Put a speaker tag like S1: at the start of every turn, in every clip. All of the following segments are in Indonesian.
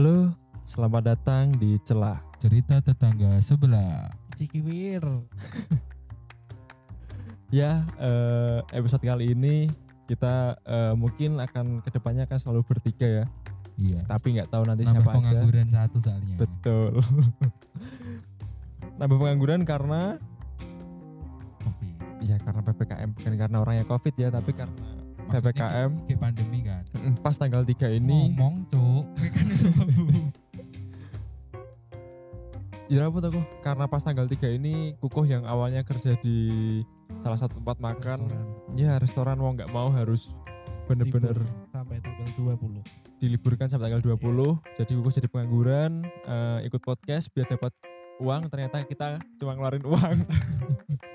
S1: Halo, selamat datang di Celah.
S2: cerita tetangga sebelah.
S3: Cikiwir.
S1: Ya, eh, episode kali ini kita eh, mungkin akan ke depannya akan selalu bertiga ya.
S2: Iya.
S1: Tapi nggak tahu nanti
S2: Nambah
S1: siapa aja.
S2: pengangguran satu soalnya.
S1: Betul. Nambah pengangguran karena
S2: Oke.
S1: ya karena ppkm bukan karena orangnya covid ya, tapi karena
S2: Maksudnya
S1: ppkm
S2: kayak- kayak pandemi kan.
S1: pas tanggal 3 ini.
S2: ngomong cuk,
S1: Apa tuh Karena pas tanggal 3 ini kukuh yang awalnya kerja di salah satu tempat makan,
S3: Restoran.
S1: ya restoran mau nggak mau harus bener-bener
S3: sampai tanggal 20.
S1: diliburkan sampai tanggal 20 jadi kukus jadi pengangguran eh, ikut podcast biar dapat uang. Ternyata kita cuma ngeluarin uang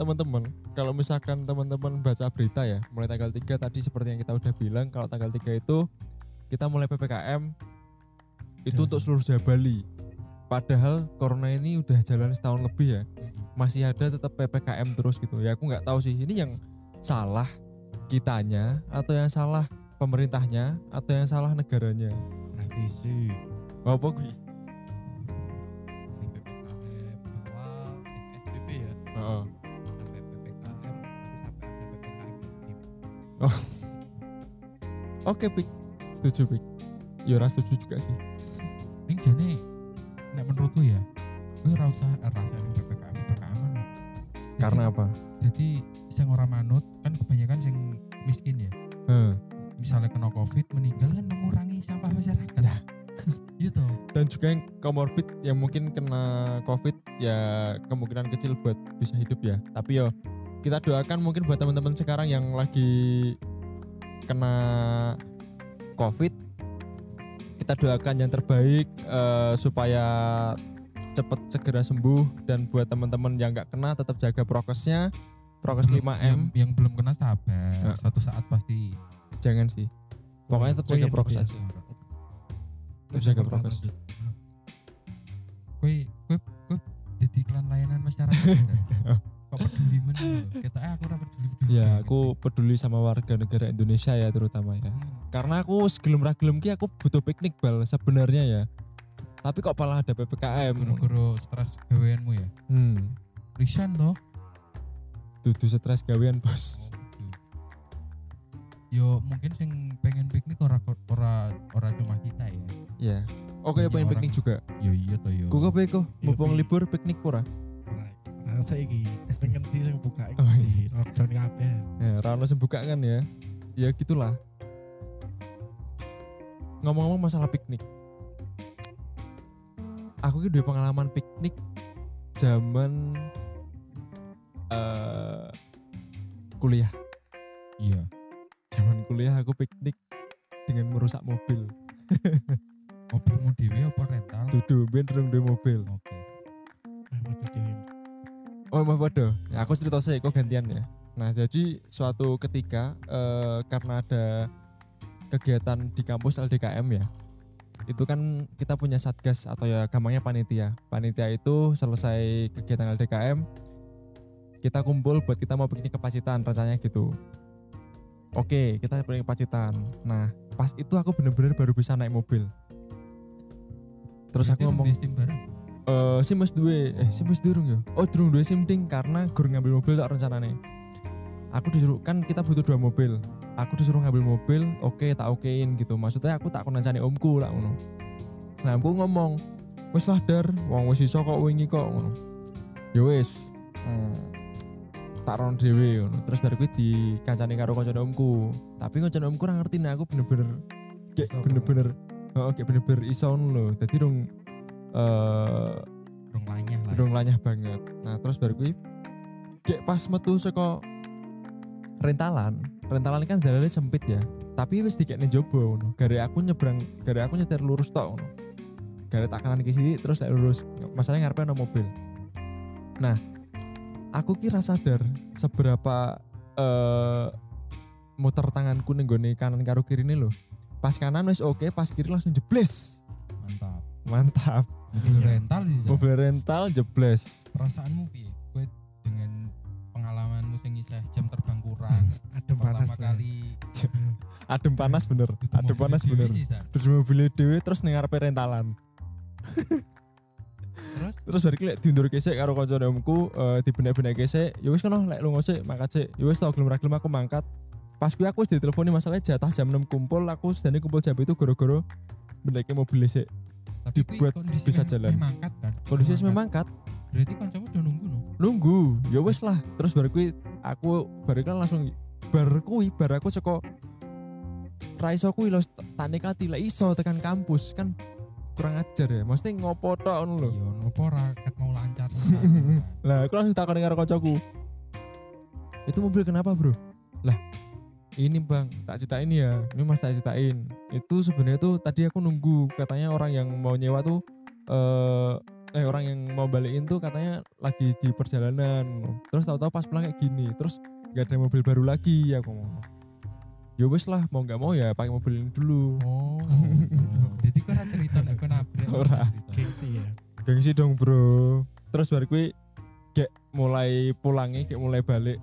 S1: teman-teman kalau misalkan teman-teman baca berita ya mulai tanggal 3 tadi seperti yang kita udah bilang kalau tanggal 3 itu kita mulai PPKM itu
S3: Ya.
S1: untuk seluruh Jawa Bali. Padahal corona ini udah jalan setahun lebih ya. Masih ada tetap PPKM terus gitu. Ya aku nggak tahu sih ini yang salah kitanya atau yang salah pemerintahnya atau yang salah negaranya.
S3: Revisi
S1: apa gue Oke, Pik. Setuju, Pik. Ya ora setuju juga sih.
S2: Ini jane nek menurutku ya, usah eh, rasain PPKM PPKM.
S1: Karena apa?
S2: Jadi sing ora manut kan kebanyakan sing miskin ya.
S1: Heh.
S2: Misalnya kena Covid meninggal kan mengurangi sampah masyarakat.
S1: Nah.
S2: Iya toh.
S1: Dan juga yang comorbid yang mungkin kena COVID ya kemungkinan kecil buat bisa hidup ya. Tapi yo kita doakan mungkin buat teman-teman sekarang yang lagi kena COVID kita doakan yang terbaik eh, supaya cepet segera sembuh. Dan buat teman-teman yang nggak kena tetap jaga prokesnya. Prokes
S2: Belum-
S1: 5M
S2: Yang, yang belum kena sabar.
S1: Nah.
S2: Suatu saat pasti
S1: jangan sih. Pokoknya tetap
S3: Oh,
S1: jaga
S3: iya,
S1: prokes
S3: iya.
S1: aja. Tetap jaga prokes.
S2: kue kue kue jadi iklan layanan masyarakat kita aku ora peduli peduli
S1: Ya, aku peduli sama warga negara Indonesia ya terutama ya. Karena aku segelum ragelum ki aku butuh piknik bal sebenarnya ya. Tapi kok malah ada PPKM.
S2: guru stres gaweanmu ya
S1: Hmm,
S2: resign toh
S1: dudu stres gawean, Bos.
S2: yo mungkin sing pengen piknik ora ora ora cuma kita ya
S1: Ya. Oke,
S2: Banyak
S1: pengen
S2: orang.
S1: piknik juga.
S2: yo iya toh yo
S1: Kuku apa iku?
S3: Iya,
S1: Mumpung libur piknik pura.
S3: Saya iki pengen di sing buka iki.
S1: Oh, iya.
S3: Lockdown kabeh.
S1: Ya, rano sing buka kan ya. Ya gitulah. Ngomong-ngomong masalah piknik. Aku ki duwe pengalaman piknik zaman eh kuliah.
S2: iya
S1: Zaman kuliah aku piknik dengan merusak mobil.
S2: mobilmu dewe apa rental
S1: Dudu ben durung duwe mobil.
S2: oke
S3: dewe.
S1: Oh, mah podo. Ya, aku cerita sih kok gantian ya. Nah, jadi suatu ketika eh, karena ada kegiatan di kampus LDKM ya. Itu kan kita punya satgas atau ya gampangnya panitia. Panitia itu selesai kegiatan LDKM kita kumpul buat kita mau piknik ke Pacitan rencananya gitu. Oke, kita piknik ke Pacitan. Nah, pas itu aku bener-bener baru bisa naik mobil. Terus aku ngomong, Eh, sim wis duwe, eh sim wis durung ya. Oh, durung duwe sim ding karena gur ngambil mobil tak rencanane. Aku disuruh kan kita butuh dua mobil. Aku disuruh ngambil mobil, oke tak okein gitu. Maksudnya aku tak konancane omku lah ngono. Nah, aku ngomong, wis lah dar, wong wis iso kok wingi kok ngono. Ya wis. Hmm, tak ron dhewe ngono. Terus baru kuwi dikancani karo kancane omku. Tapi kancane omku ora ngerti nek aku bener-bener kayak bener-bener heeh kayak bener-bener iso ngono lho. Dadi rung eh
S2: dong lanyah lah
S1: Durung lanyah banget. Nah, terus baru kuwi kayak pas metu saka rentalan. Rentalan kan dalannya sempit ya. Tapi wis dikekne jobo ngono. Gare aku nyebrang, gare aku nyetir lurus tok ngono. Gare tak kanan ke sini terus lek lurus. Masalahnya ngarepe ono mobil. Nah, aku kira sadar seberapa eh muter tanganku ning gone kanan karo kiri ini loh. Pas kanan wis oke, pas kiri langsung jebles.
S2: mantap
S1: Mantap.
S2: Mobil rental sih.
S1: Mobil rental jebles.
S2: perasaanmu piye? Kowe dengan pertama kali.
S1: Adem panas bener
S2: duduk
S1: adem
S2: mobil
S1: panas bener.
S2: sih,
S1: terus mobilnya dewe terus ning ngarepe rentalan.
S2: Terus?
S1: terus balik lek diundur kesek karo kanca omku eh dibenek-benek kesek ya wis kono lek lu ngosek mangkat sik. Ya wis tau gelem aku mangkat. Pas kuwi aku wis diteleponi masalahnya jatah jam 6 kumpul aku sedane kumpul jam itu gara-gara beneke mobil sik
S2: Tapi
S1: dibuat bisa jalan.
S2: meh mangkat kan.
S1: kondisi
S2: Meh
S1: wis mangkat
S2: Berarti kancamu udah nunggu no.
S1: nunggu. Ya wis lah. Terus baru kuwi aku baru kan langsung bar kuwi bar aku saka ra iso kuwi lho tak nekati lek iso tekan kampus. Kan kurang ajar ya. Mesti ngopo tok ngono lho.
S2: Iya, nopo ora ket mau lancar.
S1: lah aku langsung takon karo kancaku. Itu mobil kenapa bro? Lah ini bang tak ceritain ya. Ini mas tak ceritain. Itu sebenarnya tuh tadi aku nunggu katanya orang yang mau nyewa tuh eh eh orang yang mau balikin tuh katanya lagi di perjalanan. Terus tahu-tahu pas pulang kayak gini terus nggak ada mobil baru lagi aku ngomong. Ya wes lah mau nggak mau ya pakai mobil ini dulu.
S2: Oh. Jadi kau cerita nek kau nabrak.
S1: Ora.
S3: gengsi ya?
S1: Gengsi dong bro. Terus baru gue kayak mulai pulangnya kayak mulai balik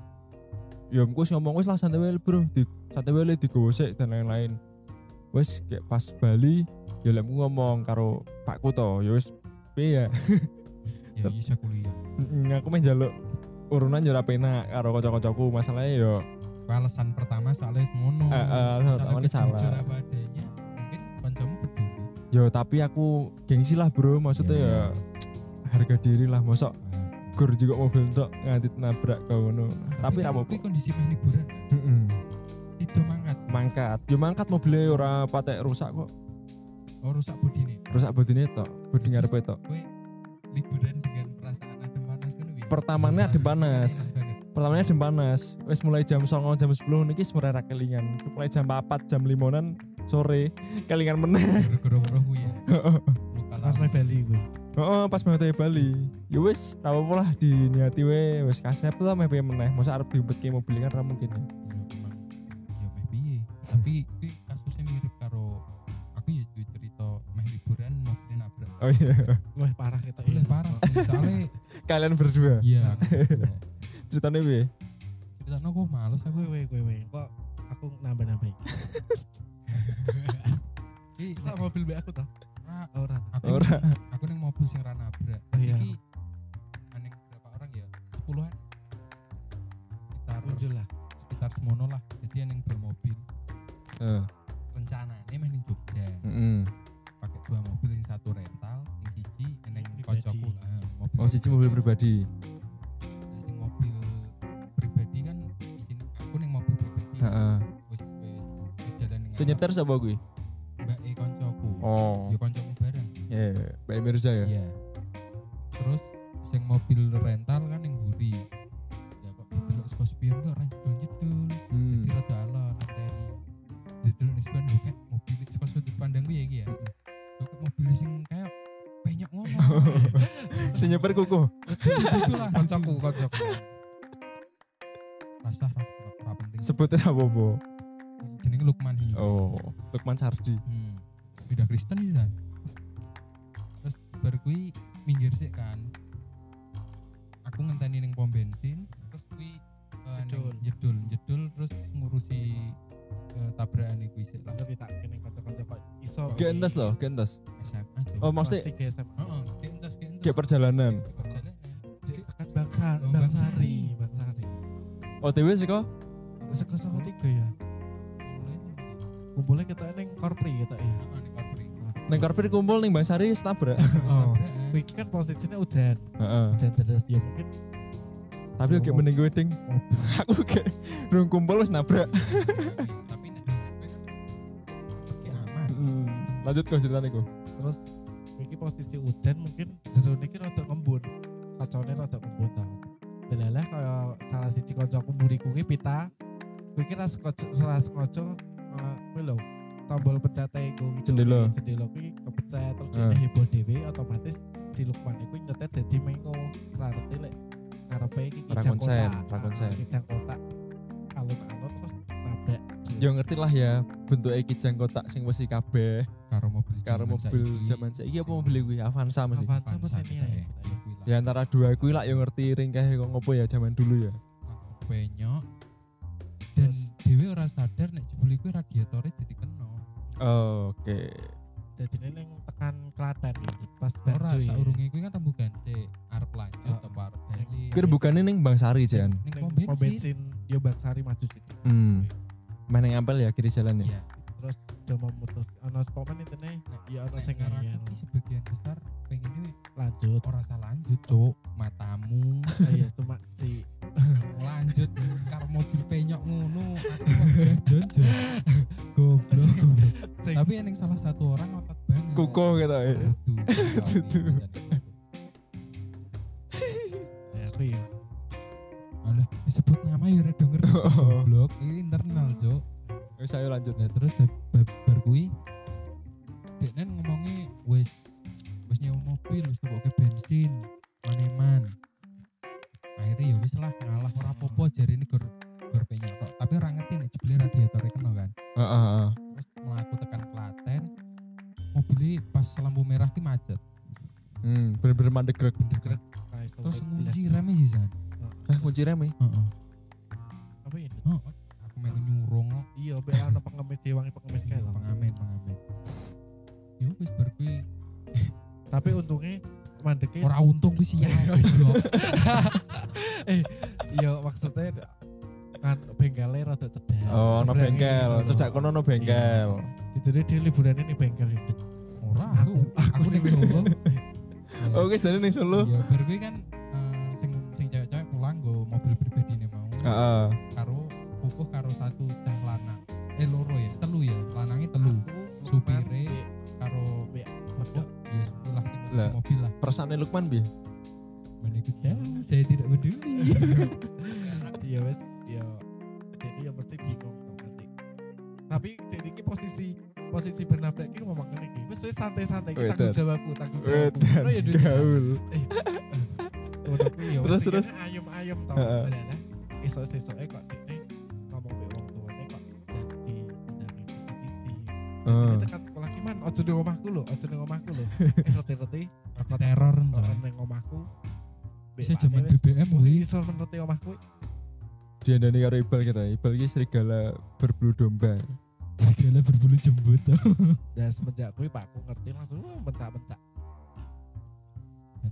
S1: ya wis ngomong wis lah santai wae bro di santai wae digowo sik dan lain-lain wis kayak pas Bali ya lemku ngomong karo pakku to ya piye ya
S2: Ya bisa kuliah.
S1: Mm, aku main jaluk urunan yo ora penak karo kanca-kancaku masalahnya yo
S2: Kau alasan pertama soalnya semono.
S1: Eh, eh, alasan pertama salah.
S2: kejujur apa adanya. Mungkin kancamu peduli.
S1: yo tapi aku gengsi lah bro maksudnya
S2: Iya.
S1: ya harga diri lah mosok
S2: Ah.
S1: gur juga mobil tok nganti nabrak kau ngono tapi ra apa-apa
S2: kuwi kondisi meh liburan.
S1: Heeh.
S2: Itu mangkat.
S1: mangkat yo mangkat mobilnya ora patek rusak kok
S2: Oh rusak bodine.
S1: rusak bodine tok bodi ngarepe tok
S2: Kowe liburan dengan perasaan adem panas kan?
S1: Pertamanya adem panas. Pertamanya jam panas wis mulai jam 09 jam 10 niki sebenarnya ra kelingan mulai jam 4 jam 5 sore kelingan meneh
S2: Gara-gara weruh ya.
S3: Pas main Bali gue
S1: heeh pas mau Bali. Ya wis ra apa lah diniati we wis kasep lah meh pengen meneh. Masa arep diumpetke mobil kan ra mungkin ya.
S2: Ya, emang ya meh piye. Tapi kasusnya mirip karo aku ya cerita meh liburan mobilnya nabrak.
S1: oh iya.
S3: Wah parah kita
S2: Oleh
S3: ini.
S2: parah sih. Soalnya
S1: kalian berdua?
S2: Iya
S1: ceritanya piye?
S2: Cerita kok males aku.
S3: gue gue gue kok aku nambah nambah
S2: Ih,
S3: Masa mobil be aku toh.
S2: Ra,
S3: ora.
S2: aku
S1: Ora.
S2: aku ning mobil sing ra nabrak.
S3: Oh, iya.
S2: Iki aneh berapa orang ya? Sepuluhan. Sekitar
S3: muncul lah
S2: sekitar semono lah. Jadi aneh dua mobil.
S1: heeh
S2: Rencananya meh ning Jogja.
S1: heeh
S2: Pakai dua mobil yang satu rental, yang siji aneh
S3: Pribadi.
S2: koncoku lah. mobil
S1: oh siji mobil pribadi
S2: sing mobil pribadi kan izin aku ning mobil pribadi.
S1: heeh
S2: Wis wis wis jalan
S1: sapa kuwi
S2: bareng.
S1: ya Mbak Mirza ya
S2: Iya. Terus sing mobil rental kan yang buri. Ya kok didelok saka spion kok ora jedul-jedul.
S1: hmm.
S2: Jadi rada alon ngenteni. Didelok ning spion kayak mobil saka sudut pandang gue ya iki ya. Kok kayak mobil sing kayak banyak ngono.
S1: sing nyeper kuku
S2: Itu lah
S3: koncoku koncoku
S2: Rasa ra ra penting.
S1: sebutin apa-apa
S2: Jenenge Lukman ini.
S1: oh Lukman Sardi
S2: Hmm. Beda Kristen sih Baru kui minggir sih kan. Aku ngenteni ning pom bensin, terus kui eh,
S3: Jedul.
S2: jedul, jedul terus ngurusi eh, tabrakan iku sih lah.
S3: tapi tak kene konco-konco kok iso
S1: Gentes loh, gentes.
S2: SMA.
S1: Oh, maksudnya
S3: SMA
S2: Heeh, kayak entas kayak
S1: perjalanan.
S2: Perjalanan.
S3: Kan bangsa
S2: Oh,
S3: bangsari bangsari
S1: OTW sih kok?
S3: seko seko tiga ya kumpulnya kita neng korpri kita ya.
S1: Neng korpir kumpul ning Bang Sari setabrak.
S2: Terus
S3: Oh. Wih kan posisinya udan
S1: Heeh.
S3: udan terus ya mungkin
S1: Tapi oke mending gue ding.
S3: mobil
S1: Aku kayak rung kumpul wis nabrak.
S2: Tapi nek nabrak kan aman.
S1: Lanjut kok ceritanya kok.
S3: terus iki posisi udan mungkin jero niki rada kembun kacone rada kembun tau delalah kaya salah siji kancaku mburiku ki pita kuwi ki ras koco salah sengaja eh, kuwi lho tombol pencete iku
S1: Jendela.
S3: jendela kuwi kepecet terus
S1: Eh.
S3: dene heboh dhewe otomatis si Lukman iku nyetir dadi mengo ra ngerti lek ngarepe iki kijang kotak.
S1: ra.
S3: Ah, kijang kotak alun-alun terus nabrak
S1: Yo ngerti lah ya bentuknya kijang kotak sing mesti kabeh
S2: Karo mobil
S1: karo mobil zaman saiki apa mobil kuwi Avanza mesti.
S3: Avanza Xenia ya?
S1: Ya antara dua kuwi lah yo ngerti ringkeh kok ngopo ya zaman dulu ya.
S2: penyok dan
S3: Terus?
S2: dhewe ora sadar nek jebule kuwi radiatore dadi kena.
S1: Oke.
S3: Jadi ini yang tekan Klaten gitu. Pas
S2: Ora saurunge kuwi kan rembugan sik arep lanjut
S3: Oh.
S2: apa arep bali.
S1: Kira bukannya ning Bang Sari Jan.
S2: ning pom bensin.
S3: yo Bangsari maju situ.
S1: Hmm. Main yang ampel ya kiri jalan ya.
S2: Iya.
S3: Terus dia memutus ono spomen itu nih. Ya
S2: Nek
S3: sing
S2: ngarang sebagian besar pengen
S3: lanjut.
S2: ora salah lanjut, Cuk. Matamu
S3: Iya
S2: yang salah satu orang otak banget.
S1: Kuko gitu ya.
S2: Tutu.
S1: Tutu.
S3: ya, aku ya.
S2: Alah, disebut nama ya ora denger goblok. Ini internal, Cuk.
S1: Wis ayo lanjut.
S2: Nah terus bar, bar kuwi ngomongi wis wis nyewa mobil wis tukoke
S1: Rem ya?
S2: Heeh.
S3: apa ya?
S2: Heeh. Aku melu nyurung.
S3: Iya, be ono pengemis diwangi pengemis kayak
S2: Iya, pengamen pengamen. Ya wis bar kuwi
S3: Tapi untungnya mandeknya
S2: ora untung kuwi sial goblok.
S3: iya maksudnya kan bengkelnya rada cedek.
S1: Oh, no
S3: Seberangnya
S1: bengkel. Cecak kono no bengkel.
S3: Jadi dia liburannya nih bengkel itu.
S2: Ora aku aku ning Solo.
S1: Oke, sedane ning Solo.
S2: Iya, bar kuwi kan
S1: Heeh.
S2: karo pupuh karo satu cah lanang. Eh loro ya, telu ya. Lanangnya telu. Supire karo
S3: Be-
S2: wedok ya sebelah sing mobil lah.
S1: Perasaannya Lukman bi?
S2: Mana ikut jauh, saya tidak peduli.
S3: Iya wes, ya. Jadi ya mesti bingung nanti. Tapi jadi ki posisi posisi bernabrak ki ngomong ngene iki. Wes wes santai-santai ki
S1: Wedan.
S3: tanggung jawabku, tanggung jawabku. Ngono ya dunia.
S1: gaul.
S3: Ngono kuwi ya.
S1: Terus, terus.
S3: ayem-ayem to.
S1: Heeh.
S3: Lah esuk-esuke kok dekne ngomong mbek wong tuane kok jadi ndangi siji.
S1: Heeh.
S3: Jadi tekan sekolah ki man ojo ning omahku lho, ojo ning omahku lho. Eh reti-reti
S2: Aku teror
S3: kok
S2: coy.
S3: ning omahku.
S2: Bisa zaman BBM
S3: Wih,
S2: kuwi.
S3: iso menerti omahku.
S1: Diandani karo Ibal kita. Ibal iki serigala berbulu domba.
S2: Segala berbulu jembut.
S3: Dan semenjak kuwi pakku ngerti langsung wah bentak-bentak.
S2: Nah,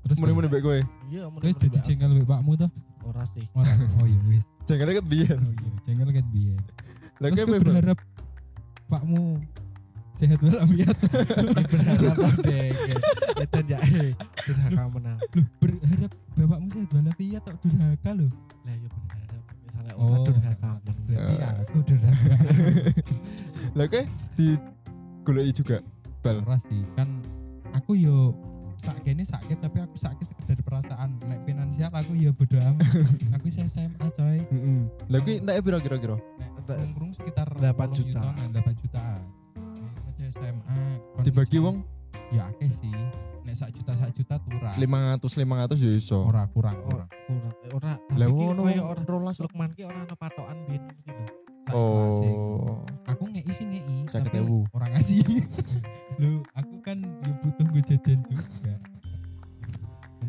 S2: terus
S1: Muni-muni mbek kowe.
S3: Iya,
S2: Wis dadi jengkel mbek pakmu tuh.
S3: Ora sih.
S2: Ora. Oh iya wis.
S1: Jangan ket biyen.
S2: Oh iya, jengkel kan biyen.
S1: Lah
S2: Terus
S1: kowe
S2: gue berharap pakmu sehat walafiat.
S3: Berharap deh. Itu ya eh durhaka menang.
S2: Loh, berharap bapakmu sehat walafiat tok durhaka loh.
S3: Lah ya berharap misalnya
S2: Oh,
S3: orang durhaka.
S2: Berarti
S1: Ya.
S2: aku durhaka.
S1: Lah kowe di goleki juga Bal.
S2: Ora sih, kan aku yo sakit sakit tapi aku sakit sekedar perasaan nek finansial aku ya bodo amat aku saya SMA coy
S1: Heeh. Lah kuwi entek piro kira-kira?
S2: nek sekitar
S3: 8
S2: 8
S3: juta.
S2: jutaan 8 jutaan Nek SMA
S1: Dibagi wong
S2: ya akeh sih nek sak juta sak juta turah
S1: 500 500 ya iso.
S2: ora kurang
S3: Ora,
S2: kurang
S3: ora, eh, ora.
S1: Lah
S3: Tapi ki
S1: ngono
S3: koyo ora
S1: rolas.
S3: Lukman ki ora ana patokan bin gitu.
S1: Oh.
S2: aku ngei sih ngei
S1: Sakit
S2: tapi orang ngasih lu aku kan ya butuh gue jajan juga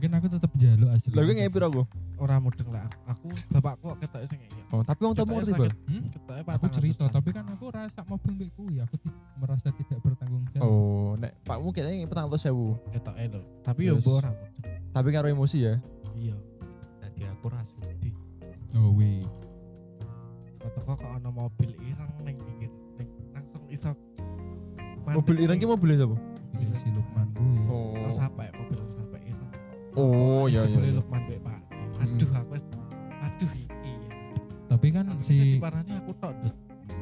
S2: mungkin aku tetap jaluk asli
S1: Lah kowe ngene piro aku?
S3: Ora mudeng lah. Aku bapakku kok ketok sing ngene.
S1: Oh, tapi wong tamu ngerti, Bal.
S2: Hmm? Aku cerita
S3: 400-an.
S2: tapi kan aku rasa mobil mbek kuwi aku ti- merasa tidak bertanggung jawab
S1: Oh, nek pakmu kayaknya petang atus sewu.
S3: ketoknya lho. Tapi yo mbok ora mudeng.
S1: Tapi karo emosi ya.
S3: Iya.
S4: Jadi aku rasudi.
S2: oh wih
S3: Ketoko kok ana mobil ireng ning pinggir ning langsung iso
S1: Mobil ireng ki mobil sapa? Oh, iya iya. Iya.
S3: Lukman mbek Pak. Aduh aku wis aduh iki.
S2: tapi kan
S3: Aku
S2: si
S3: diparani aku tok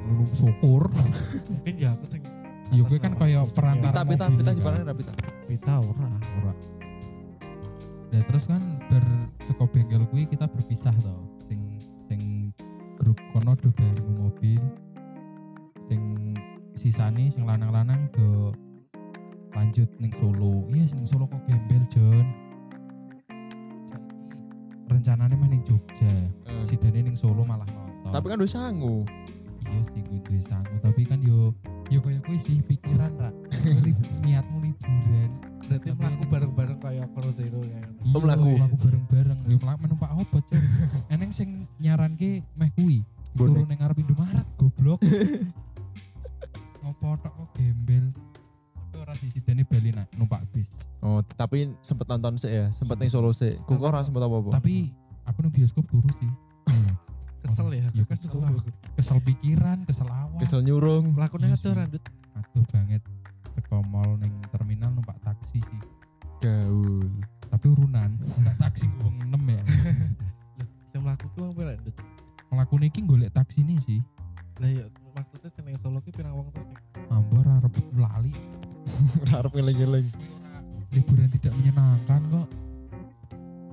S2: lu syukur
S3: Mungkin ya aku sing
S2: ya gue kan kaya perantara
S1: Pita pita pita diparani ra pita.
S3: pita ora.
S2: ora ya terus kan ber seko bengkel kuwi kita berpisah toh sing sing grup kono do bali mobil sing sisane sing lanang-lanang do lanjut ning Solo iya ning Solo kok gembel Jon Saiki rencananya mending Jogja
S1: eh.
S2: Jogja. si Dani ning Solo malah nonton.
S1: Tapi kan udah sanggup
S2: Iya sih kuis sanggup. tapi kan yo yo kayak kuwi sih pikiran ra. Niatmu liburan.
S3: Berarti
S2: melaku
S3: bareng-bareng kayak kalau zero. ya.
S2: Iya,
S1: oh,
S2: melaku. Iya, melaku bareng-bareng. Yo melaku menumpak opo, Cuk? Eneng sing nyaranke meh kuwi. turun
S1: nengar
S2: pintu marat goblok. Ngopo kok gembel medeni Bali nak numpak bis.
S1: Oh, tapi sempet nonton sih ya, sempet ning Solo sih. Kuko ora sempet apa-apa.
S2: Tapi aku ning bioskop turu sih.
S3: Kesel ya,
S2: Ya,
S3: kesel
S2: kesel.
S3: aku.
S2: Kesel pikiran, kesel awak.
S1: Kesel nyurung.
S3: Melakukannya
S2: Iya
S3: ada
S2: sih.
S3: randut.
S2: Aduh banget. Teko mall ning terminal numpak taksi sih.
S1: Gaul.
S2: Tapi urunan, numpak taksi wong 6 ya.
S3: Saya melakukan apa randut?
S2: Ngelakune iki golek taksi nih sih.
S3: Lah ya maksudnya seneng Solo ki pirang wong tuh.
S2: Ambor arep lali.
S1: Harap ngeling-ngeling.
S2: Liburan tidak menyenangkan kok.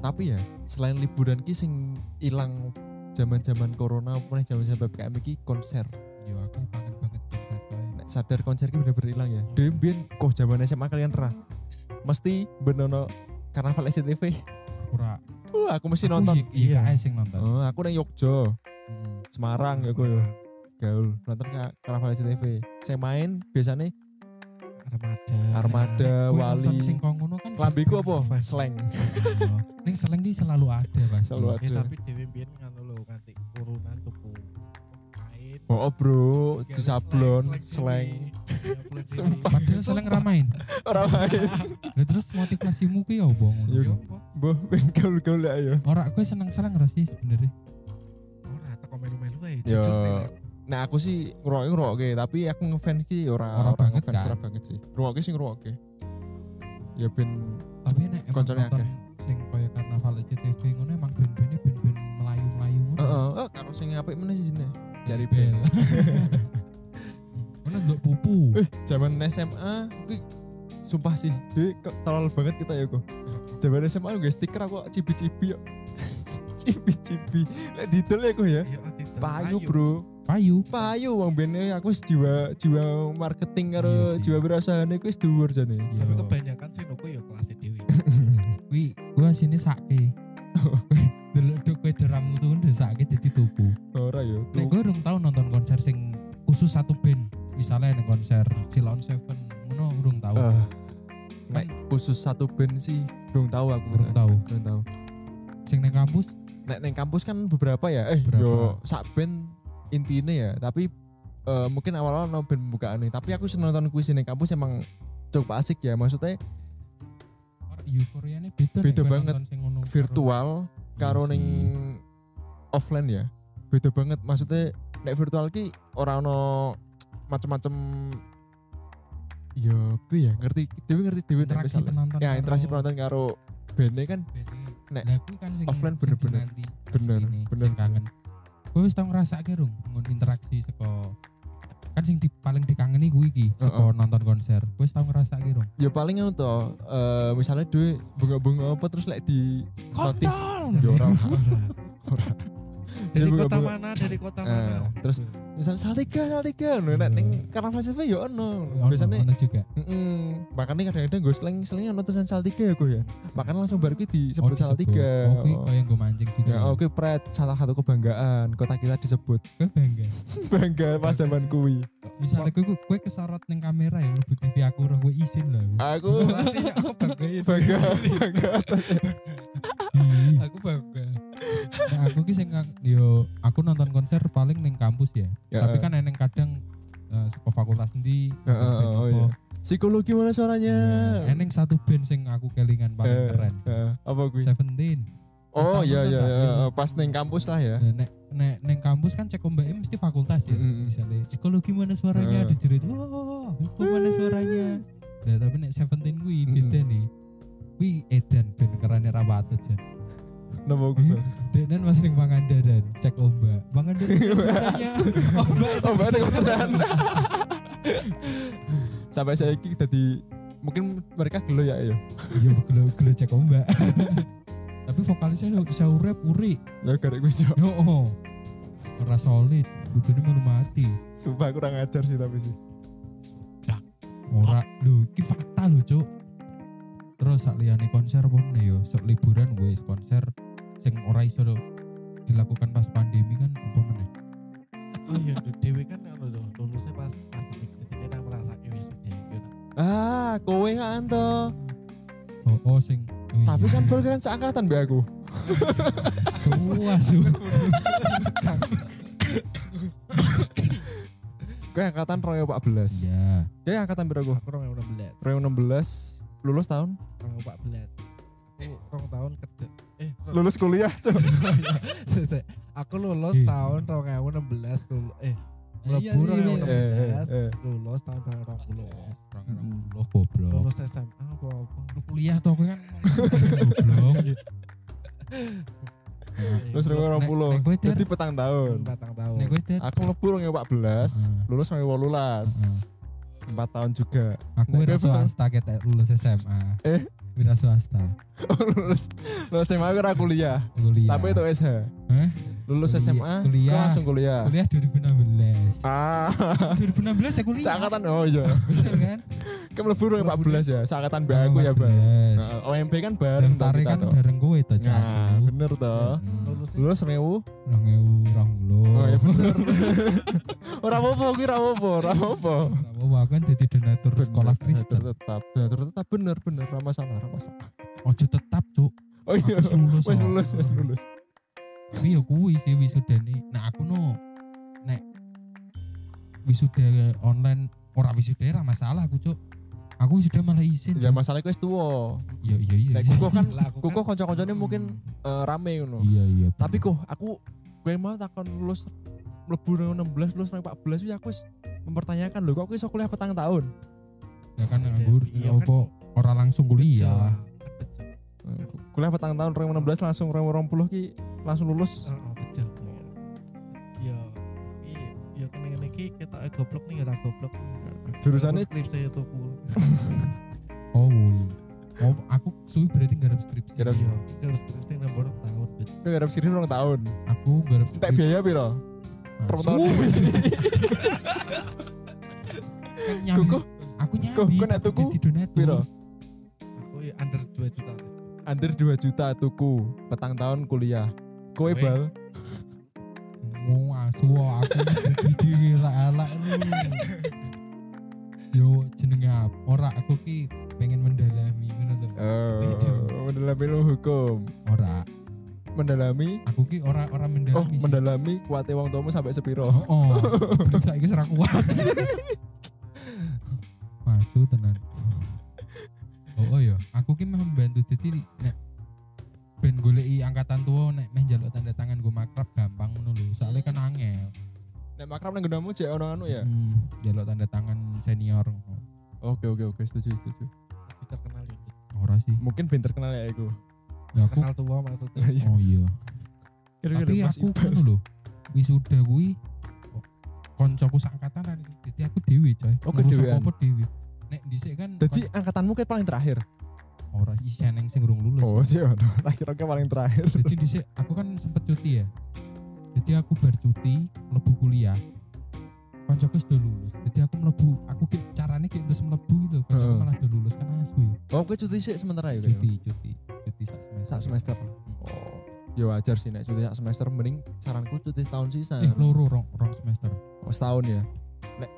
S1: Tapi ya, selain liburan ki sing ilang zaman-zaman corona nih zaman-zaman PPKM iki konser.
S2: Yo aku kangen banget konser kae.
S1: Nek sadar konser ki bener-bener ilang ya. Dewe mbiyen kok zaman SMA kalian ra. Mesti benono karnaval SCTV.
S2: Aku ra
S1: Wah, aku mesti
S2: aku
S1: nonton.
S2: y- Iya, kae sing nonton.
S1: Oh, aku nang Yogyo,
S2: Mm.
S1: Semarang ya gue gaul nonton ka- karnaval SCTV. Saya main biasanya
S3: Armada.
S1: Armada, Wali.
S2: sing ngono kan
S1: Kelambiku apa? Slang.
S2: Oh, Ning seleng ki selalu ada pasti.
S1: Selalu ada.
S3: Ya tapi Dewi Bian kan lo nganti urunan tuku kain.
S1: Oh, bro,
S3: Gawe
S1: di sablon,
S3: slang,
S1: slang.
S3: slang.
S1: Sumpah.
S2: Padahal seleng ramain.
S1: Ora main.
S2: Lah terus motivasimu ki ya apa ngono?
S1: Yo.
S3: Yo, kok.
S1: Boh, ben gaul-gaul ya ayo.
S2: Ora kowe seneng seleng ra sih sebenarnya?
S3: Ora teko melu-melu ae.
S1: Yo.
S3: Jujur sih.
S1: Nah, aku sih ngeroke ngeroke, tapi aku ngefans ki ora
S2: Ora
S1: ora
S2: banget,
S1: ngefans
S2: kan?
S1: banget sih. Ngeroke sih ngeroke. Ya ben
S2: Tapi nek
S1: Koncone akeh.
S2: sing kaya karnaval SCTV ngono emang band-bandnya band-band melayu-melayu ngono.
S1: heeh, oh, karo sing apik meneh sih sini. Jari
S2: bel. Ngono nduk pupu.
S1: Eh, zaman SMA kuwi sumpah sih, dhewe kok terlalu banget kita ya kok. Zaman SMA gue stiker aku cibi-cibi yuk. cibi-cibi. Lek didol ya kok ya.
S3: Yo, tidak.
S1: Payu. Bro.
S2: Payu.
S1: Payu wong bene aku wis jiwa jiwa marketing karo
S2: Iya
S1: jiwa wirasane kuwi wis dhuwur jane.
S3: Tapi
S2: Yo.
S3: kebanyakan sih nuku yo kelas Dewi.
S2: Kuwi gua sini sake. Delok dok kowe deramu tuh udah sake dadi tuku.
S1: Ora ya.
S2: Nek gue urung tau nonton konser sing khusus satu band. Misalnya nih konser Silon Seven, ngono urung tau.
S1: Eh, nek khusus satu band sih belum tahu aku
S2: urung
S1: gitu.
S2: tau.
S1: belum tahu
S2: Sing neng kampus
S1: nek neng kampus kan beberapa ya eh
S2: Berapa?
S1: yo sak band intinya ya tapi eh, mungkin awal-awal no band pembukaan nih tapi aku seneng nonton kuis neng kampus emang cukup asik ya maksudnya
S2: euforia nih beda. nek
S1: Beda
S2: kowe
S1: banget.
S2: nonton
S1: virtual karo
S2: sih.
S1: offline ya beda banget maksudnya nek virtual ki orang no macem-macem ya ya ngerti dewi ngerti dewi nek
S2: interaksi
S1: misalnya
S2: penonton.
S1: ya interaksi penonton karo bandnya kan
S2: Nek,
S1: Nek
S2: nah, kan
S1: offline bener-bener. Bener,
S2: asline,
S1: bener.
S2: sing kangen. Kowe wis tau ngrasake rung ngon interaksi saka kan sing di, paling dikangeni kuwi iki saka
S1: Heeh.
S2: nonton konser. Wis tau ngrasake rung?
S1: ya paling anu toh eh, misalnya duit bunga-bunga apa terus lek di notice ya ora lah.
S3: Dari kota
S1: bunga-bunga.
S3: mana? Dari kota
S1: Eh,
S3: mana?
S1: terus misalnya saltiga saltiga no, nek
S2: Iya.
S1: ning karnaval festival ya ono
S2: Ono-
S1: biasanya
S2: ono juga.
S1: mm makanya kadang-kadang gue seling seling ono tulisan saltiga ya gue ya makanya langsung baru
S2: Oh,
S1: disebut saltiga
S2: Oh, kuwi
S1: Oh.
S2: kaya nggo mancing juga.
S1: ya oke pret salah satu kebanggaan kota kita disebut
S2: bangga.
S1: bangga pas zaman kuwi
S2: Misalnya kowe kowe kesorot ning kamera ya mlebu TV aku roh kowe izin lah.
S1: aku
S3: aku
S1: bangga bangga
S2: Ih,
S3: Aku bangga.
S2: Nah, aku ki sing yo aku nonton konser paling ning kampus ya.
S1: Ya.
S2: Tapi kan eneng kadang eh, saka fakultas endi.
S1: Ya,
S2: band
S1: oh, iya. psikologi mana suaranya
S2: Ya, Eneng satu band sing aku kelingan paling
S1: Eh,
S2: keren.
S1: eh, apa gue
S2: Seventeen.
S1: oh iya iya iya. Pas neng kampus lah ya
S2: Nah, nek nek neng kampus kan cek ombaknya mesti fakultas ya.
S1: Mm-mm.
S2: Misalnya psikologi mana suaranya
S1: Eh.
S2: dijerit. Wah, hukum mana suaranya. Nah, tapi nek Seventeen kuwi
S1: Mm-mm.
S2: beda nih. Kuwi edan ben kerane ra patut
S1: nama gue
S2: Denen mas ning Pangandaran cek ombak. Pangandaran ombak.
S1: oh berarti kebetulan sampai saya ini tadi mungkin mereka gelo ya ya
S2: Iya gelo gelo cek ombak. Tapi vokalisnya saya rap uri.
S1: ya garek gue Jo.
S2: Yo. oh. Ora solid, kudune melu mati.
S1: sumpah kurang ajar sih tapi sih
S2: Ora lho, iki fakta lho, Cuk. Terus sak liyane konser apa meneh yo, sok liburan wis konser sing ora iso dilakukan pas pandemi kan apa meneh.
S3: Oh iya, Dewi kan anu tuh, lulusnya pas pandemi ketika dia merasa wisuda gitu.
S1: ah kowe kan toh
S2: Oh, oh sing oh iya.
S1: tapi kan baru kan seangkatan be aku
S2: semua su.
S1: Kowe angkatan 2014.
S2: Iya.
S1: Kowe angkatan piro ku?
S3: Aku 2016.
S1: 2016 lulus tahun lulus kuliah coba.
S3: Aku lulus
S2: Iya.
S3: tahun 2016 lulus eh
S2: Iya,
S3: mlebu
S2: iya, iya.
S3: 2016
S1: Eh, eh, eh.
S3: lulus tahun 2020.
S2: Lo goblok.
S3: Lulus SMA apa apa.
S2: Kuliah toh kowe kan goblok.
S1: Lulus 2020.
S2: nek kowe, Der?
S1: Jadi petang tahun.
S3: Batang tahun.
S1: Aku mlebu 2014,
S2: Heeh.
S1: lulus 2018. 4 tahun juga.
S2: aku
S1: Nek
S2: wira
S1: kowe piro?
S2: swasta ketek lulus SMA.
S1: Eh?
S2: Wira swasta.
S1: lulus lulus SMA aku ora kuliah,
S2: Kuliah.
S1: tapi itu SH.
S2: Hah?
S1: Lulus
S2: Kuliah-
S1: SMA,
S2: kuliah.
S1: langsung kuliah.
S2: Kuliah 2016.
S1: Ah,
S2: 2016 ya kuliah.
S1: seangkatan oh iya.
S2: Bener kan?
S1: Kan mlebu 2014 ya, seangkatan mbak aku ya, Bang.
S2: 2014.
S1: Nah, OMB kan bareng
S2: Daftarnya
S1: kita
S2: kan
S1: toh.
S2: bareng kowe to, Cak.
S1: Nah, bener toh.
S3: Lulus nih
S1: Lulus 2000
S2: 2020.
S1: Oh ya bener. Ora apa-apa kuwi ora apa-apa, ora apa-apa.
S2: Apa kan jadi donatur sekolah Kristen.
S1: tetap, bener, tetap bener bener ora masalah, masalah.
S2: Ojo tetap, Cuk.
S1: Oh iya,
S2: Wis lulus.
S1: wis
S2: kok.
S1: lulus, wis lulus.
S2: Tapi ya kuwi sih wisudane. Nah, aku no nek wisuda online ora wisuda ora masalah aku, Cuk. Aku wisuda malah izin.
S1: Ya
S2: Cuk.
S1: masalahnya wis tuwa.
S2: Iya iya iya.
S1: Nek kuku kan
S3: Lah, aku kan-
S1: kanca-kancane mungkin eh, rame ngono.
S2: Iya iya.
S1: Tapi kok aku gue mau takon lulus mlebu 16 lulus 14 iki aku wis mempertanyakan lho kok aku iso kuliah petang tahun.
S2: ya kan nganggur
S3: Iya kan.
S2: Apa ora langsung kuliah.
S1: Eh, Kuliah petang tahun 2016 langsung 2020 ki langsung lulus.
S3: Heeh, bejo. Ya, iya, ya kene iki kita goblok nih ora goblok.
S1: Jurusannya
S3: skripsi itu ku.
S2: Oh, woi. Oh, aku suwi berarti garap skripsi.
S1: Garap
S3: Iya, harus skripsi nomor tahun. Bet.
S1: kowe garap skripsi rong tahun.
S2: Aku garap
S1: Entek biaya piro?
S2: Nah,
S1: Per
S2: suwi.
S1: tahun.
S2: Nyambi.
S1: Kuku
S2: Aku nyambi.
S1: Kuku nek tuku piro?
S3: Ya under 2 juta.
S1: Under 2 juta tuku petang tahun kuliah. Kowe
S3: Kowe-
S1: bal
S2: Mau asu aku jadi elak-elak lu. Yo jenenge apa? Ora aku ki pengen mendalami ngono to.
S1: Oh, mendalami ilmu hukum.
S2: Ora.
S1: Mendalami
S2: Aku ki ora ora
S1: Oh,
S2: mendalami. sih.
S1: mendalami kuate wong tuamu sampai sepiro.
S2: Oh, oh. Saiki ora kuat.
S1: Nggonmu jek ono anu ya.
S2: Hmm, njaluk tanda tangan senior.
S1: Oke oke oke setuju setuju.
S3: Jadi terkenal ya.
S2: Ora sih.
S1: Mungkin ben terkenal ya aku.
S2: Ya aku
S3: Kenal tua maksudnya.
S1: Iya.
S2: oh iya.
S1: Kira-kira
S2: Tapi aku ngono lho. Wisuda kuwi oh, koncoku sakangkatan kan jadi aku dewi coy.
S1: Oh,
S2: Ngurus
S1: kedewean.
S2: apa-apa dewi. Nek dhisik kan
S1: Jadi angkatanmu kayak paling terakhir.
S2: ora isen yang sing urung lulus.
S1: Oh, sih kira kayak paling terakhir.
S2: jadi di aku kan sempet cuti ya jadi aku bar cuti mlebu kuliah koncoku sudah lulus jadi aku mlebu aku kayak caranya kayak terus mlebu gitu koncoku
S1: Heeh.
S2: malah udah lulus kan asu ya
S1: Oh, kowe cuti sih sementara ya
S2: cuti cuti cuti sak semester
S1: Sak semester. Oh. Ya wajar sih nek cuti sak semester mending saranku cuti setahun sisa.
S2: eh loro rong, rong semester
S1: Oh, setahun ya.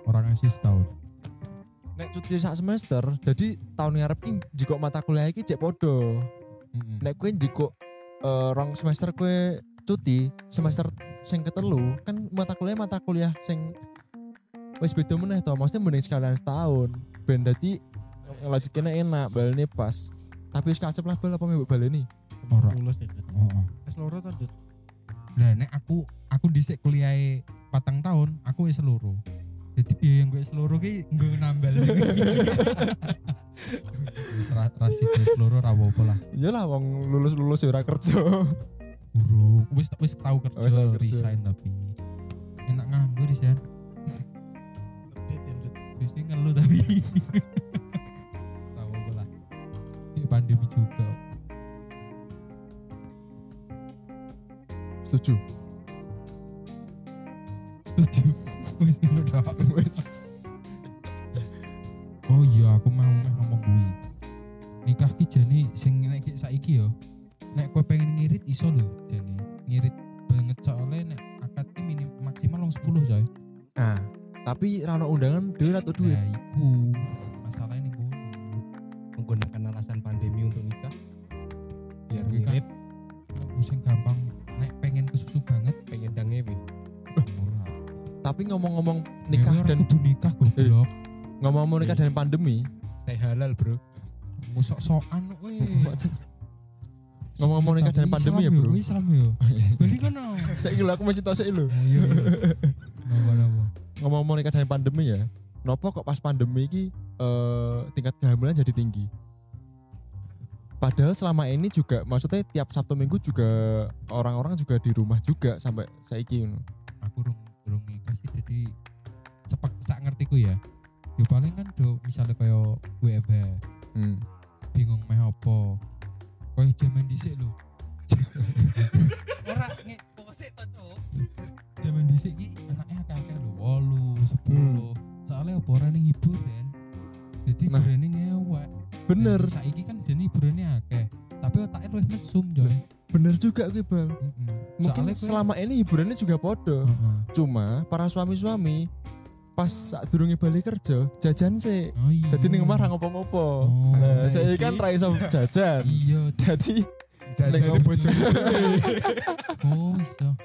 S2: orang ngasih setahun
S1: Nek cuti sak semester, jadi tahun ngarep ki jiko mata kuliah iki cek podo.
S2: Mm-mm.
S1: Nek kowe jiko eh, rong semester kowe cuti, semester sing ketelu kan mata kuliah mata kuliah sing wis beda meneh to. Maksudnya mending sekalian setahun. Ben dadi ngelajeknya enak, balene pas. Tapi wis kasep lah bal apa mbok baleni.
S2: ora
S3: Lulus ya.
S2: oh.
S3: Es loro to.
S2: Lah nek aku aku dhisik kuliah patang tahun, aku wis loro. Jadi biaya yang gue seluruh ki gue nambal. Wis ra rasi seluruh ra apa lah.
S1: Iyalah wong lulus-lulus ya ora kerja.
S2: Buruk. Wis wis tau kerja,
S1: Wis kerja.
S2: resign tapi enak nganggur resign.
S3: Ya.
S2: Biasanya ngeluh tapi ra apa lah. Ini pandemi juga.
S1: Setuju.
S2: Setuju. Wis ngono tok.
S1: Wis.
S2: Oh iya, aku mau meh ngomong kuwi. Nikah ki jane sing nek ki saiki yo. Nek kowe pengen ngirit iso lho jane. Ngirit banget soalnya nek akad minim maksimal wong 10 coy.
S1: Nah, tapi ra ono undangan dhewe atau duit.
S2: Nah, iku masalahnya ning kono.
S4: menggunakan alasan pandemi untuk nikah biar
S2: kan
S4: ngirit
S2: aku sing gampang nek pengen kesusu banget
S4: pengen dangewe
S2: ora.
S1: Tapi ngomong-ngomong
S2: Ya,
S1: nikah dan
S2: nikah goblok.
S1: ngomong-ngomong nikah dan pandemi,
S4: Stay halal, Bro.
S2: Sok-sokan weh.
S1: ngomong-ngomong nikah dan pandemi ya, Bro.
S2: yo, Islam kono.
S1: Saya lho aku masih tahu saya lho. Ngomong-ngomong nikah dan pandemi ya. Nopo kok pas pandemi ini eh, tingkat kehamilan jadi tinggi. Padahal selama ini juga maksudnya tiap Sabtu Minggu juga orang-orang juga di rumah juga sampai saiki ngono.
S2: Aku rung rung nikah sih jadi sepek sak ngertiku ya. Yo paling kan do misalnya kaya WFH
S1: Hmm.
S2: bingung meh apa. Kaya jaman dhisik lho. Ora nge kok sik to, Cuk. Jaman dhisik iki anaknya akeh-akeh lho, 8, 10. Soalnya apa ora ning hiburan. Jadi
S1: Nah.
S2: hiburane ngewek.
S1: Bener,
S2: Dan saiki kan jadi hiburannya akeh. Tapi otaknya luwih mesum, Joy.
S1: bener juga gue bang.
S2: Mm-mm.
S1: Mungkin
S2: Soalnya
S1: selama ini hiburannya juga podo.
S2: Heeh.
S1: Cuma para suami-suami pas saat durunge balik kerja jajan sih.
S2: Oh iya.
S1: Jadi ning omah ra ngopo-ngopo.
S2: Oh.
S1: Nah,
S4: Saiki-
S1: saya kan ra iso jajan.
S2: Iya.
S1: Jadi
S4: Jajane
S1: Ning
S4: bojone.
S2: Oh. Hah?